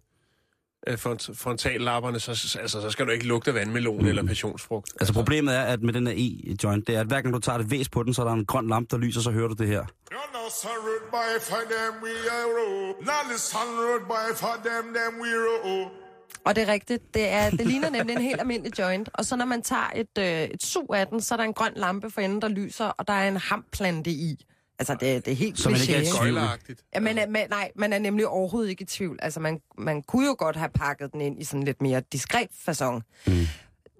af front, frontallapperne, så, så- altså, så skal du ikke lugte vandmelon mm. eller passionsfrugt. Altså problemet er, at med den her e-joint, det er, at hver gang du tager det væs på den, så er der en grøn lampe, der lyser, så hører du det her. You're not so rude boy for boy them we roll. Og det er rigtigt. Det, er, det ligner nemlig en helt almindelig joint. Og så når man tager et, øh, et sug af den, så er der en grøn lampe for enden, der lyser, og der er en hamplante i. Altså, det, det er helt Så man ikke er. Gøjleragtigt. Ja, man er, man, nej, man er nemlig overhovedet ikke i tvivl. Altså, man, man kunne jo godt have pakket den ind i sådan lidt mere diskret façon. Mm.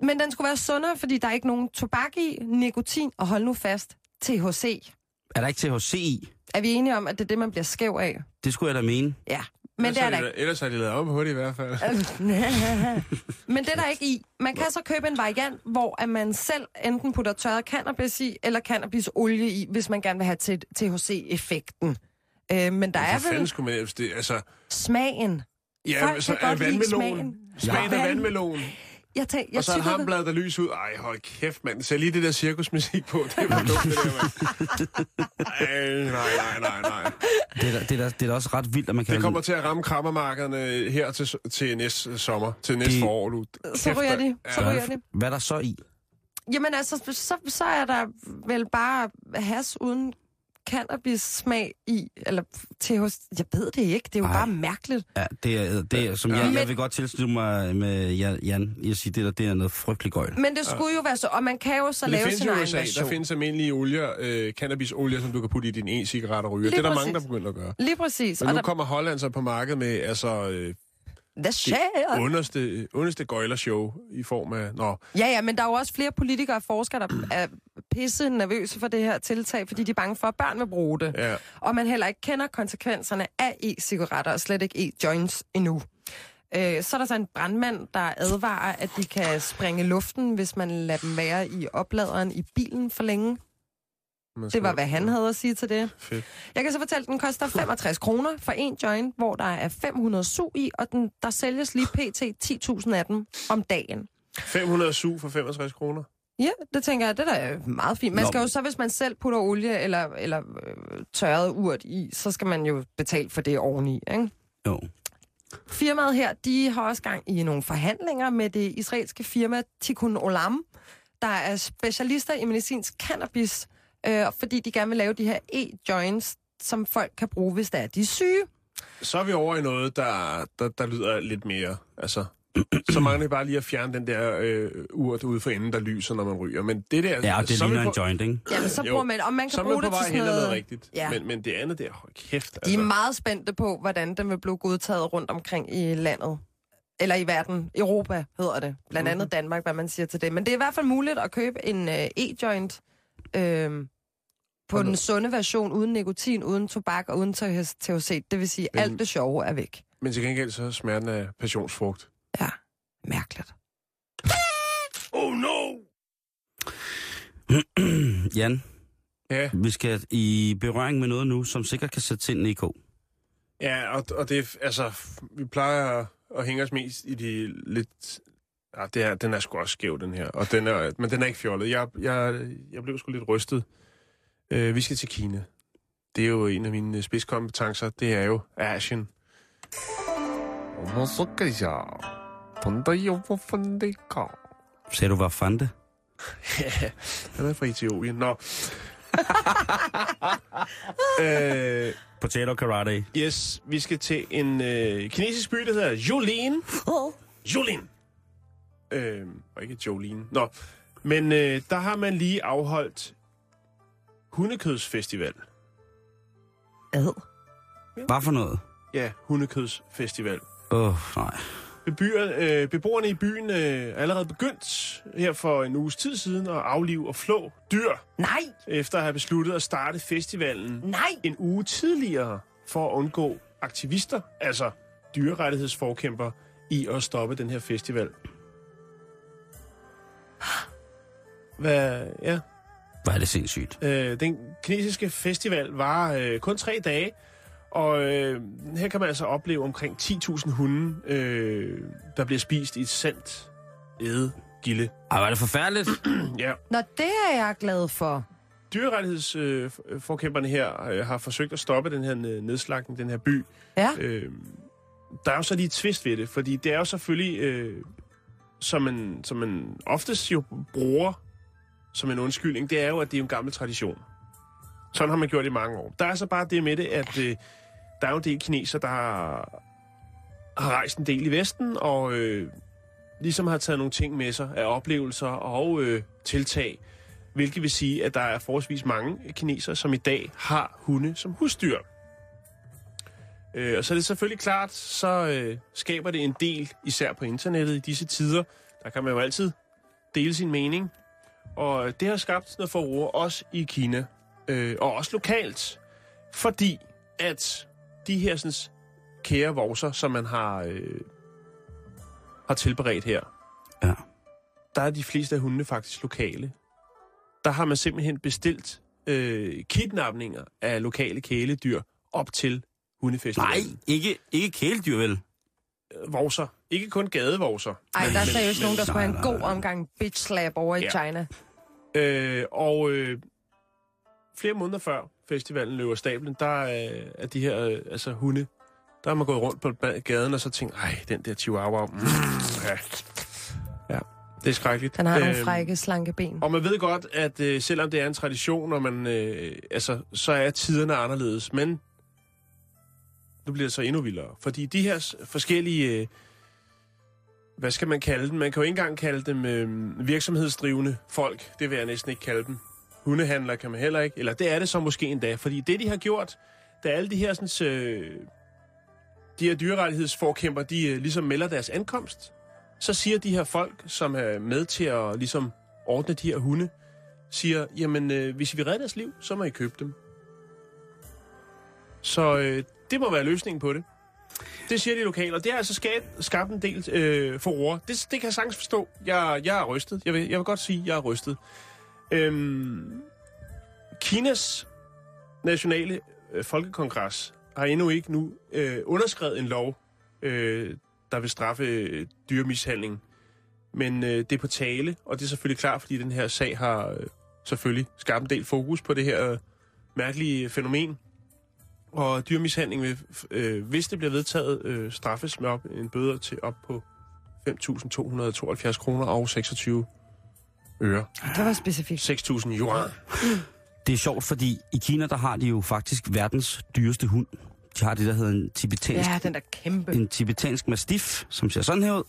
Men den skulle være sundere, fordi der er ikke nogen tobak i, nikotin, og hold nu fast, THC. Er der ikke THC i? Er vi enige om, at det er det, man bliver skæv af? Det skulle jeg da mene. Ja, men det er der ikke. Ellers har de lavet om på det i hvert fald. Men det er der ikke i. Man kan så købe en variant, hvor at man selv enten putter tørret cannabis i, eller cannabisolie i, hvis man gerne vil have til THC-effekten. Øh, men der er vel skulle man... Det, altså, smagen. ja, Folk så er vandmelon. smagen. Smagen af vandmelon. Jeg, tænk, jeg Og så er et hamblad, der lys ud. Ej, hold kæft, mand. Sæt lige det der cirkusmusik på. Det var dumt, det der, mand. Ej, nej, nej, nej, nej. Det er, det, er, det er også ret vildt, at man kan... Det kommer til at ramme krammermarkederne her til, til næste sommer, til næste Det- forår. Du. Så Kæft, ryger mand. de. Så ryger de. Hvad er der så i? Jamen altså, så, så er der vel bare has uden cannabis-smag i, eller THC. Jeg ved det ikke. Det er jo Ej. bare mærkeligt. Ja, det er, det er som Ja. jeg, jeg vil godt tilslutte mig med Jan, Jan i at sige, det der, det er noget frygteligt gøjl. Men det skulle jo være så, og man kan jo så det lave sin egen USA, der version. findes almindelige olier, øh, cannabisolier, som du kan putte i din e-cigaret og ryge. Lige Det er der præcis. mange, der begynder at gøre. Lige præcis. Men Og nu der, kommer Holland så på markedet med altså, øh, the share. underste, underste gøjlershow i form af... Nå, Ja, ja, men der er jo også flere politikere og forskere, der er pisse nervøse for det her tiltag, fordi de er bange for, at børn vil bruge det. ja. Og man heller ikke kender konsekvenserne af e-cigaretter, og slet ikke e-joints endnu. Øh, så er der så en brandmand, der advarer, at de kan springe luften, hvis man lader dem være i opladeren i bilen for længe. Man Det var, hvad han havde at sige til det. Fedt. Jeg kan så fortælle, at den koster 65 kroner for en joint, hvor der er 500 sug i, og den, der sælges lige pt. 10.000 af dem om dagen. 500 su for 65 kroner. Ja, det tænker jeg, det der er meget fint. Man Nå. skal jo så, hvis man selv putter olie eller, eller øh, tørret urt i, så skal man jo betale for det oveni, ikke? Jo. Firmaet her, de har også gang i nogle forhandlinger med det israelske firma Tikkun Olam, der er specialister i medicinsk cannabis, øh, fordi de gerne vil lave de her e-joints, som folk kan bruge, hvis der er de er syge. Så er vi over i noget, der, der, der lyder lidt mere... Altså, så mangler det bare lige at fjerne den der øh, urt ude for enden, der lyser, når man ryger. Men det der... Ja, og det så er vi ligner en joint, ikke? Jamen, så Jo. bruger man, og man kan Så man bruge det til sådan noget noget... rigtigt. Ja. Men, men det andet der, hold kæft. De Altså. er meget spændte på, hvordan den vil blive godtaget rundt omkring i landet. Eller i verden. Europa hedder det. Blandt Mhm. andet Danmark, hvad man siger til det. Men det er i hvert fald muligt at købe en uh, e-joint øh, på Og den nu- sunde version, uden nikotin, uden tobak og uden THC. Det vil sige, Men- alt det sjove er væk. Men til gengæld så smager den af passionsfrugt. Ja, mærkeligt. Oh no! Jan, Ja, vi skal i berøring med noget nu, som sikkert kan sætte sindene i kog. ja og, og det er, altså, vi plejer at, at hænge os mest i de lidt... Ja, det er, den er sgu også skæv, den her. Og den er, men den er ikke fjollet. Jeg, jeg, jeg blev sgu lidt rystet. Uh, vi skal til Kina. Det er jo en af mine spidskompetencer. Det er jo Asien. Sagde du, var fande? Ja, han er fra Etiopien. Nå. øh, Potato karate. yes, vi skal til en øh, kinesisk by, der hedder Jolin. Jolin. Øh, og ikke Jolene. Nå, men øh, der har man lige afholdt hundekødsfestival. Ad. Hvad for noget? Ja, hundekødsfestival. Åh, oh, nej. Bebyer, øh, beboerne i byen øh, er allerede begyndt her for en uges tid siden at aflive og flå dyr, Nej, efter at have besluttet at starte festivalen nej. en uge tidligere for at undgå aktivister, altså dyrerettighedsforkæmper, i at stoppe den her festival. Hvad, ja. Er det sindssygt. Øh, den kinesiske festival var øh, kun tre dage, og øh, her kan man altså opleve omkring 10.000 hunde, øh, der bliver spist i et sandt ædegilde. Ej, var det forfærdeligt? Ja. Nå, det er jeg glad for. Dyrerettighedsforkæmperne her øh, har forsøgt at stoppe den her ned- nedslagning, den her by. Ja. Øh, der er jo så lige et twist ved det, fordi det er jo selvfølgelig, øh, som, man, som man oftest jo bruger som en undskyldning, det er jo, at det er en gammel tradition. Sådan har man gjort i mange år. Der er så bare det med det, at øh, der er jo en del kineser, der har, har rejst en del i Vesten, og øh, ligesom har taget nogle ting med sig af oplevelser og øh, tiltag, hvilket vil sige, at der er forholdsvis mange kinesere, som i dag har hunde som husdyr. Øh, og så er det selvfølgelig klart, så øh, skaber det en del, især på internettet i disse tider. Der kan man jo altid dele sin mening. Og det har skabt noget forroer, også i Kina, øh, og også lokalt. Fordi at de her sådan, kære vorser, som man har, øh, har tilberedt her, Ja. der er de fleste af hundene faktisk lokale. Der har man simpelthen bestilt øh, kidnapninger af lokale kæledyr op til Nej, hundefestivalen. ikke, ikke kæledyr, vel? Nej. Vorser. Ikke kun gadevorser. Ej, der er seriøst nogen, der skulle have en nej, god nej. omgang bitch slap over i Ja. China. Øh, og øh, flere måneder før festivalen løber stablen, der øh, er de her øh, altså hunde, der har man gået rundt på gaden og så tænkt, ej, den der chihuahua, mm, ja. ja, det er skrækkeligt. Den har nogle Øhm, frække, slanke ben. Og man ved godt, at øh, selvom det er en tradition, og man, øh, altså, så er tiderne anderledes. Men nu bliver det så endnu vildere. Fordi de her forskellige, øh, hvad skal man kalde dem? Man kan jo ikke engang kalde dem øh, virksomhedsdrivende folk. Det vil jeg næsten ikke kalde dem. Hundehandler kan man heller ikke. Eller det er det så måske endda. Fordi det, de har gjort, da alle de her, sådan, øh, de her dyrerettighedsforkæmper, de øh, ligesom melder deres ankomst, så siger de her folk, som er med til at ligesom ordne de her hunde, siger, jamen, øh, hvis vi redder deres liv, så må I købe dem. Så øh, det må være løsningen på det. Det siger de lokale, og det har altså skabt, skabt en del øh, forroer. Det, det kan jeg sagtens forstå. Jeg, jeg er rystet. Jeg vil, jeg vil godt sige, at jeg er rystet. Øhm, Kinas nationale øh, folkekongres har endnu ikke nu øh, underskrevet en lov, øh, der vil straffe øh, dyremishandling. Men øh, det er på tale, og det er selvfølgelig klart, fordi den her sag har øh, selvfølgelig skabt en del fokus på det her øh, mærkelige fænomen. Og dyrmishandling vil, øh, hvis det bliver vedtaget, øh, straffes med op, en bøde til op på 5.272 kroner og 26 øre. Det var specifikt. 6.000 yuan. Det er sjovt, fordi i Kina, der har de jo faktisk verdens dyreste hund. De har det, der hedder en tibetansk, Ja, den der kæmpe. en tibetansk mastiff, som ser sådan her ud.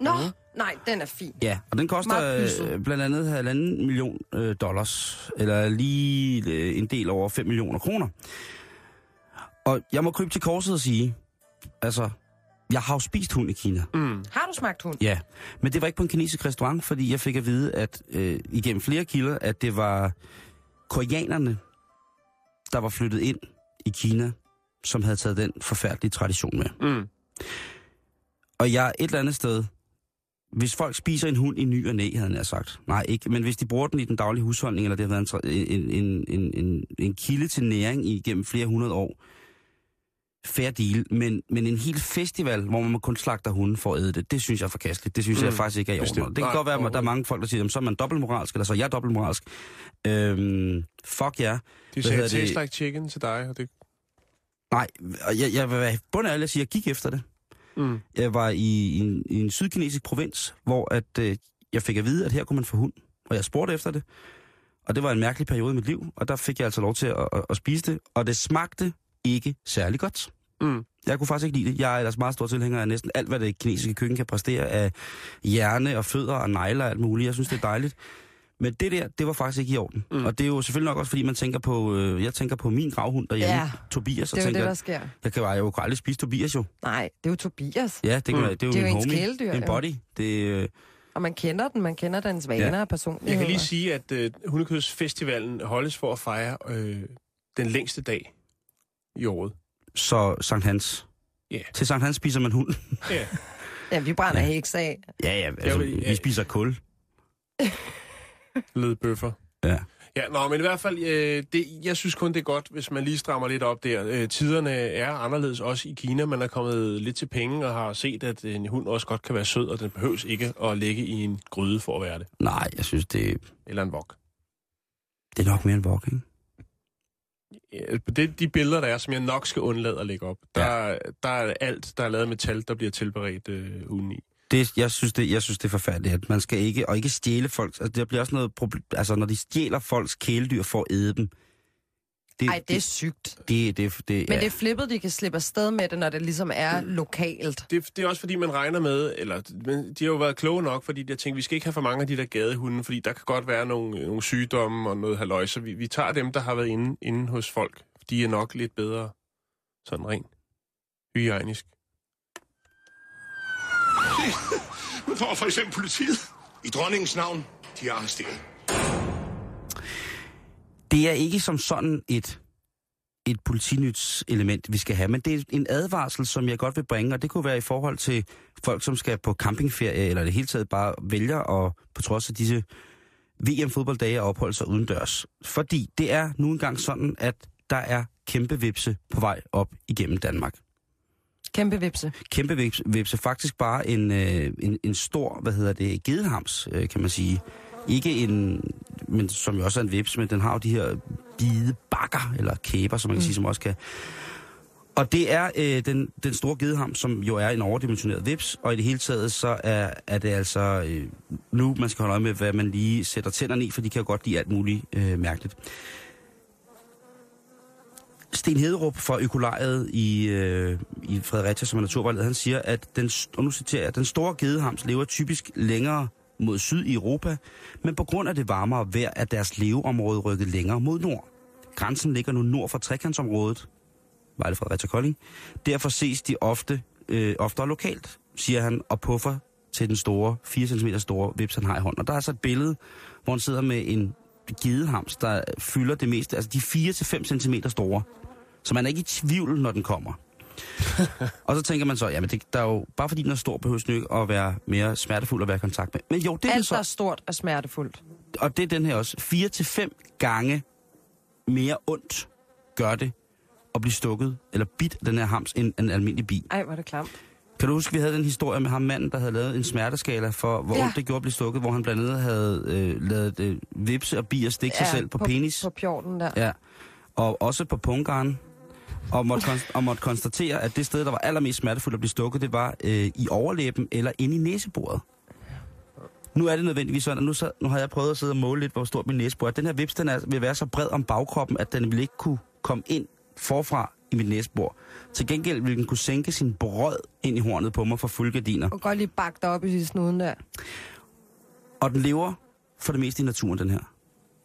Nå, nej, den er fin. Ja, og den koster øh, blandt andet halvanden million øh, dollars, eller lige øh, en del over 5 millioner kroner. Og jeg må krybe til korset og sige, altså, jeg har jo spist hund i Kina. Mm. Har du smagt hund? Ja, men det var ikke på en kinesisk restaurant, fordi jeg fik at vide, at øh, igennem flere kilder, at det var koreanerne, der var flyttet ind i Kina, som havde taget den forfærdelige tradition med. Mm. Og jeg et eller andet sted hvis folk spiser en hund i ny og næ, havde jeg sagt. Nej, ikke. Men hvis de bruger den i den daglige husholdning, eller det har været en, en, en, en, en kilde til næring igennem flere hundrede år, fair deal. Men, men en hel festival, hvor man kun slagter hunden for at æde det, det synes jeg er forkasteligt. Det synes mm. jeg faktisk ikke er i orden. Det kan Nej, godt være, at der er mange folk, der siger, så er man dobbeltmoralsk, eller så er jeg dobbeltmoralsk. Øhm, fuck ja. De Hvad sagde, taste like chicken til dig, og det... Nej, og jeg, jeg vil være bund af alle at sige, at jeg gik efter det. Mm. Jeg var i, i, en, i en sydkinesisk provins, hvor at, øh, jeg fik at vide, at her kunne man få hund. Og jeg spurgte efter det. Og det var en mærkelig periode i mit liv, og der fik jeg altså lov til at, at, at spise det. Og det smagte ikke særlig godt. Mm. Jeg kunne faktisk ikke lide det. Jeg er ellers meget stor tilhænger af næsten alt, hvad det kinesiske køkken kan præstere af hjerne og fødder og negler og alt muligt. Jeg synes, det er dejligt. Men det der, det var faktisk ikke i orden. Mm. Og det er jo selvfølgelig nok også, fordi man tænker på, øh, jeg tænker på min gravhund derhjemme, Ja, Tobias, og Det er jo tænker, det, der sker. jeg kan, jeg kan aldrig spise Tobias jo. Nej, det er jo Tobias. Ja, det, kan, Mm. det er jo Det er jo ens homie. kæledyr, en jo. body. Det, øh, Og man kender den, man kender dens vaner Ja. og personlighed. Jeg kan lige sige, at øh, Hundekødsfestivalen holdes for at fejre øh, den længste dag i året. så Sankt Hans. Ja. Til Sankt Hans spiser man hund. Ja. Ja, vi brænder Ja. heks af. ja, ja, altså, vil- vi spiser kul. Led bøffer. Ja. Ja, nå, men i hvert fald, øh, det, jeg synes kun, det er godt, hvis man lige strammer lidt op der. Øh, tiderne er anderledes også i Kina. Man er kommet lidt til penge og har set, at en hund også godt kan være sød, og den behøves ikke at ligge i en gryde for at være det. Nej, jeg synes, det, Eller en vok. det er nok mere en vok, ikke? Ja, det, de billeder, der er, som jeg nok skal undlade at lægge op, der, der er alt, der er lavet med tal, der bliver tilberedt øh, hunden i. Det, jeg, synes, det, jeg synes, det er forfærdeligt, at man skal ikke, og ikke stjæle folk. Altså, der bliver også noget problem, altså når de stjæler folks kæledyr for at æde dem. Det, Ej, det er sygt. det, det, det, Men ja. det er flippet, de kan slippe afsted med det, når det ligesom er lokalt. Det, det er også fordi, man regner med, eller men de har jo været kloge nok, fordi de har tænkt, vi skal ikke have for mange af de der gadehunde, fordi der kan godt være nogle, nogle sygdomme og noget halløj, så vi, vi tager dem, der har været inde, inde hos folk. De er nok lidt bedre sådan rent hygiejnisk. Nu får for eksempel politiet. I dronningens navn, de er arresteret. Det er ikke som sådan et, et politinyts element, vi skal have, men det er en advarsel, som jeg godt vil bringe, og det kunne være i forhold til folk, som skal på campingferie, eller det hele taget bare vælger at, på trods af disse VM-fodbolddage, opholde sig udendørs. Fordi det er nu engang sådan, at der er kæmpe vipse på vej op igennem Danmark. Kæmpe vipse. Kæmpe vipse, vipse faktisk bare en, øh, en, en stor, hvad hedder det, gedehams, øh, kan man sige. Ikke en, men som jo også er en vips, men den har jo de her bide bakker, eller kæber, som man kan mm. sige, som også kan. Og det er øh, den, den store gedeham, som jo er en overdimensioneret vips, og i det hele taget så er, er det altså øh, nu, man skal holde øje med, hvad man lige sætter tænderne i, for de kan jo godt lide alt muligt øh, mærkeligt. Sten Hederup fra Økolariet i, øh, i Fredericia, som er naturvejleder, han siger, at den, og nu citerer jeg, den store gedehams lever typisk længere mod syd i Europa, men på grund af det varmere vejr er deres leveområde rykket længere mod nord. Grænsen ligger nu nord for trekantsområdet, Vejle Fredericia Kolding. Derfor ses de ofte, øh, oftere lokalt, siger han, og puffer til den store, 4 cm store vips, han har i hånden. Og der er så et billede, hvor han sidder med en gedehams, der fylder det meste, altså de 4-5 cm store. Så man er ikke i tvivl, når den kommer. og så tænker man så, jamen det, der er jo, bare fordi den er stor, behøver den ikke at være mere smertefuld at være i kontakt med. Men jo, det er Alt, så der er stort og smertefuldt. og det er den her også. 4 til fem gange mere ondt gør det at blive stukket eller bidt den her hams end en almindelig bi. Ej, hvor er det klamt. Kan du huske, vi havde den historie med ham manden, der havde lavet en smerteskala for, hvor Ja. ja. ondt det gjorde at blive stukket, hvor han blandt andet havde øh, lavet øh, vipse og bier stikke sig selv på, på penis. På pjorten der. Ja, og også på pungaren. Og måtte, konst- og måtte konstatere, at det sted, der var allermest smertefuldt at blive stukket, det var øh, i overlæben eller inde i næseboret. Nu er det nødvendigvis sådan, at nu, så, nu har jeg prøvet at sidde og måle lidt, hvor stort min næsebor er. Den her vips, den er, vil være så bred om bagkroppen, at den vil ikke kunne komme ind forfra i mit næsebor. Til gengæld vil den kunne sænke sin brød ind i hornet på mig for fulde gardiner. Og godt lige bakke dig op i snuden der. Og den lever for det meste i naturen, den her.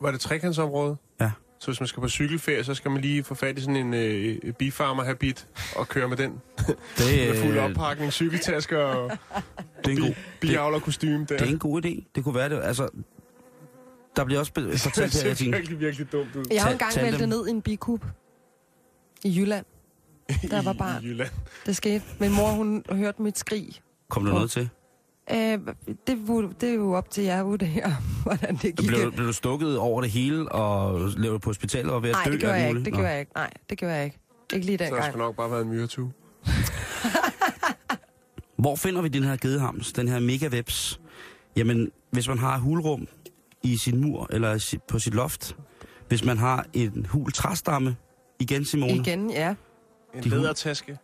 Var det trekantsområde? Ja. Så hvis man skal på cykelferie, så skal man lige få fat i sådan en øh, bifarmer-habit og køre med den. Det, med fuld oppakning, cykeltasker og det er en god, biavlerkostyme der. det er en god idé. Det kunne være det. Altså, der bliver også det fortalt her, ser jeg tænker, virkelig, virkelig dumt ud. Jeg har engang væltet ned i en bikub. I Jylland. Der var barn. I Jylland. Det skete. Min mor, hun hørte mit skrig. kom der noget til? Øh, det, det er jo op til jer at vurdere, hvordan det gik. Blev, blev du stukket over det hele og levet på hospitalet og ved at Nej, dø? det gjorde jeg ikke. Det gjorde jeg ikke. Nej, det gjorde jeg ikke. Ikke lige Så der dengang. skal nok bare være en myretue. Hvor finder vi den her gedehams, den her megawebs? Jamen, hvis man har hulrum i sin mur eller på sit loft, hvis man har en hul træstamme, igen Simone, Igen, ja. En lædertaske.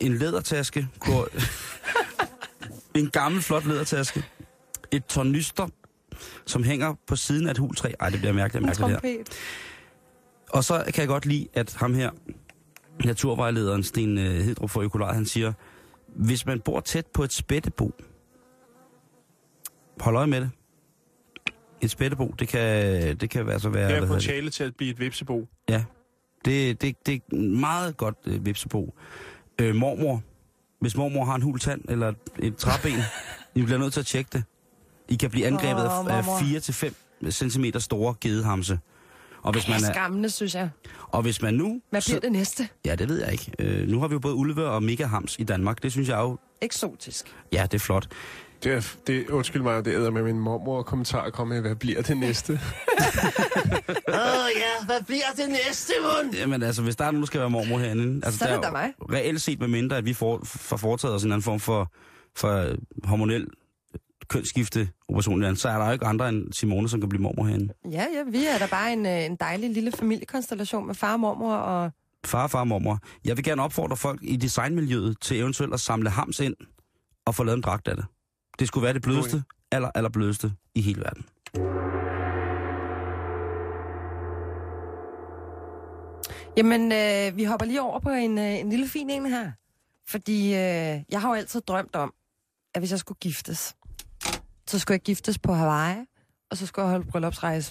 en lædertaske, hvor, en gammel flot lædertaske, et tornyster, som hænger på siden af et hultræ. Ej, det bliver mærkeligt, mærkeligt her. Og så kan jeg godt lide, at ham her, naturvejlederen Sten øh, Hedrup for Økolaj, han siger, hvis man bor tæt på et spættebo, hold øje med det. Et spættebo, det kan, det kan altså være... Her er det? potentiale til at blive et vipsebo. Ja, det, det, det er meget godt øh, vipsebo. Øh, mormor, hvis mormor har en hul tand eller et, et træben, I bliver nødt til at tjekke det. I kan blive angrebet Åh, af, af mormor. 4-5 cm store gedehamse. Og hvis, man er er, skræmmende, synes jeg. og hvis man nu... Hvad bliver det næste? Ja, det ved jeg ikke. Øh, nu har vi jo både ulve og megahams i Danmark. Det synes jeg jo... Eksotisk. Ja, det er flot. Det er, det, undskyld mig, det æder med min mormor og kommentar kommer med, hvad bliver det næste? Åh oh, ja, hvad bliver det næste, mund? Jamen altså, hvis der er nogen, der skal være mormor herinde... Altså, Så er det jo da mig. Reelt set med mindre, at vi får, får foretaget os en anden form for, for hormonel kønsskifte operation, så er der jo ikke andre end Simone, som kan blive mormor herinde. Ja, ja, vi er da bare en, øh, en dejlig lille familiekonstellation med far og mormor og... Far, far og mormor. Jeg vil gerne opfordre folk i designmiljøet til eventuelt at samle hams ind og få lavet en dragt af det. Det skulle være det blødeste, aller, aller blødeste i hele verden. Jamen, øh, vi hopper lige over på en, øh, en lille fin en her. Fordi øh, jeg har jo altid drømt om, at hvis jeg skulle giftes, så skulle jeg giftes på Hawaii, og så skulle jeg holde bryllupsrejse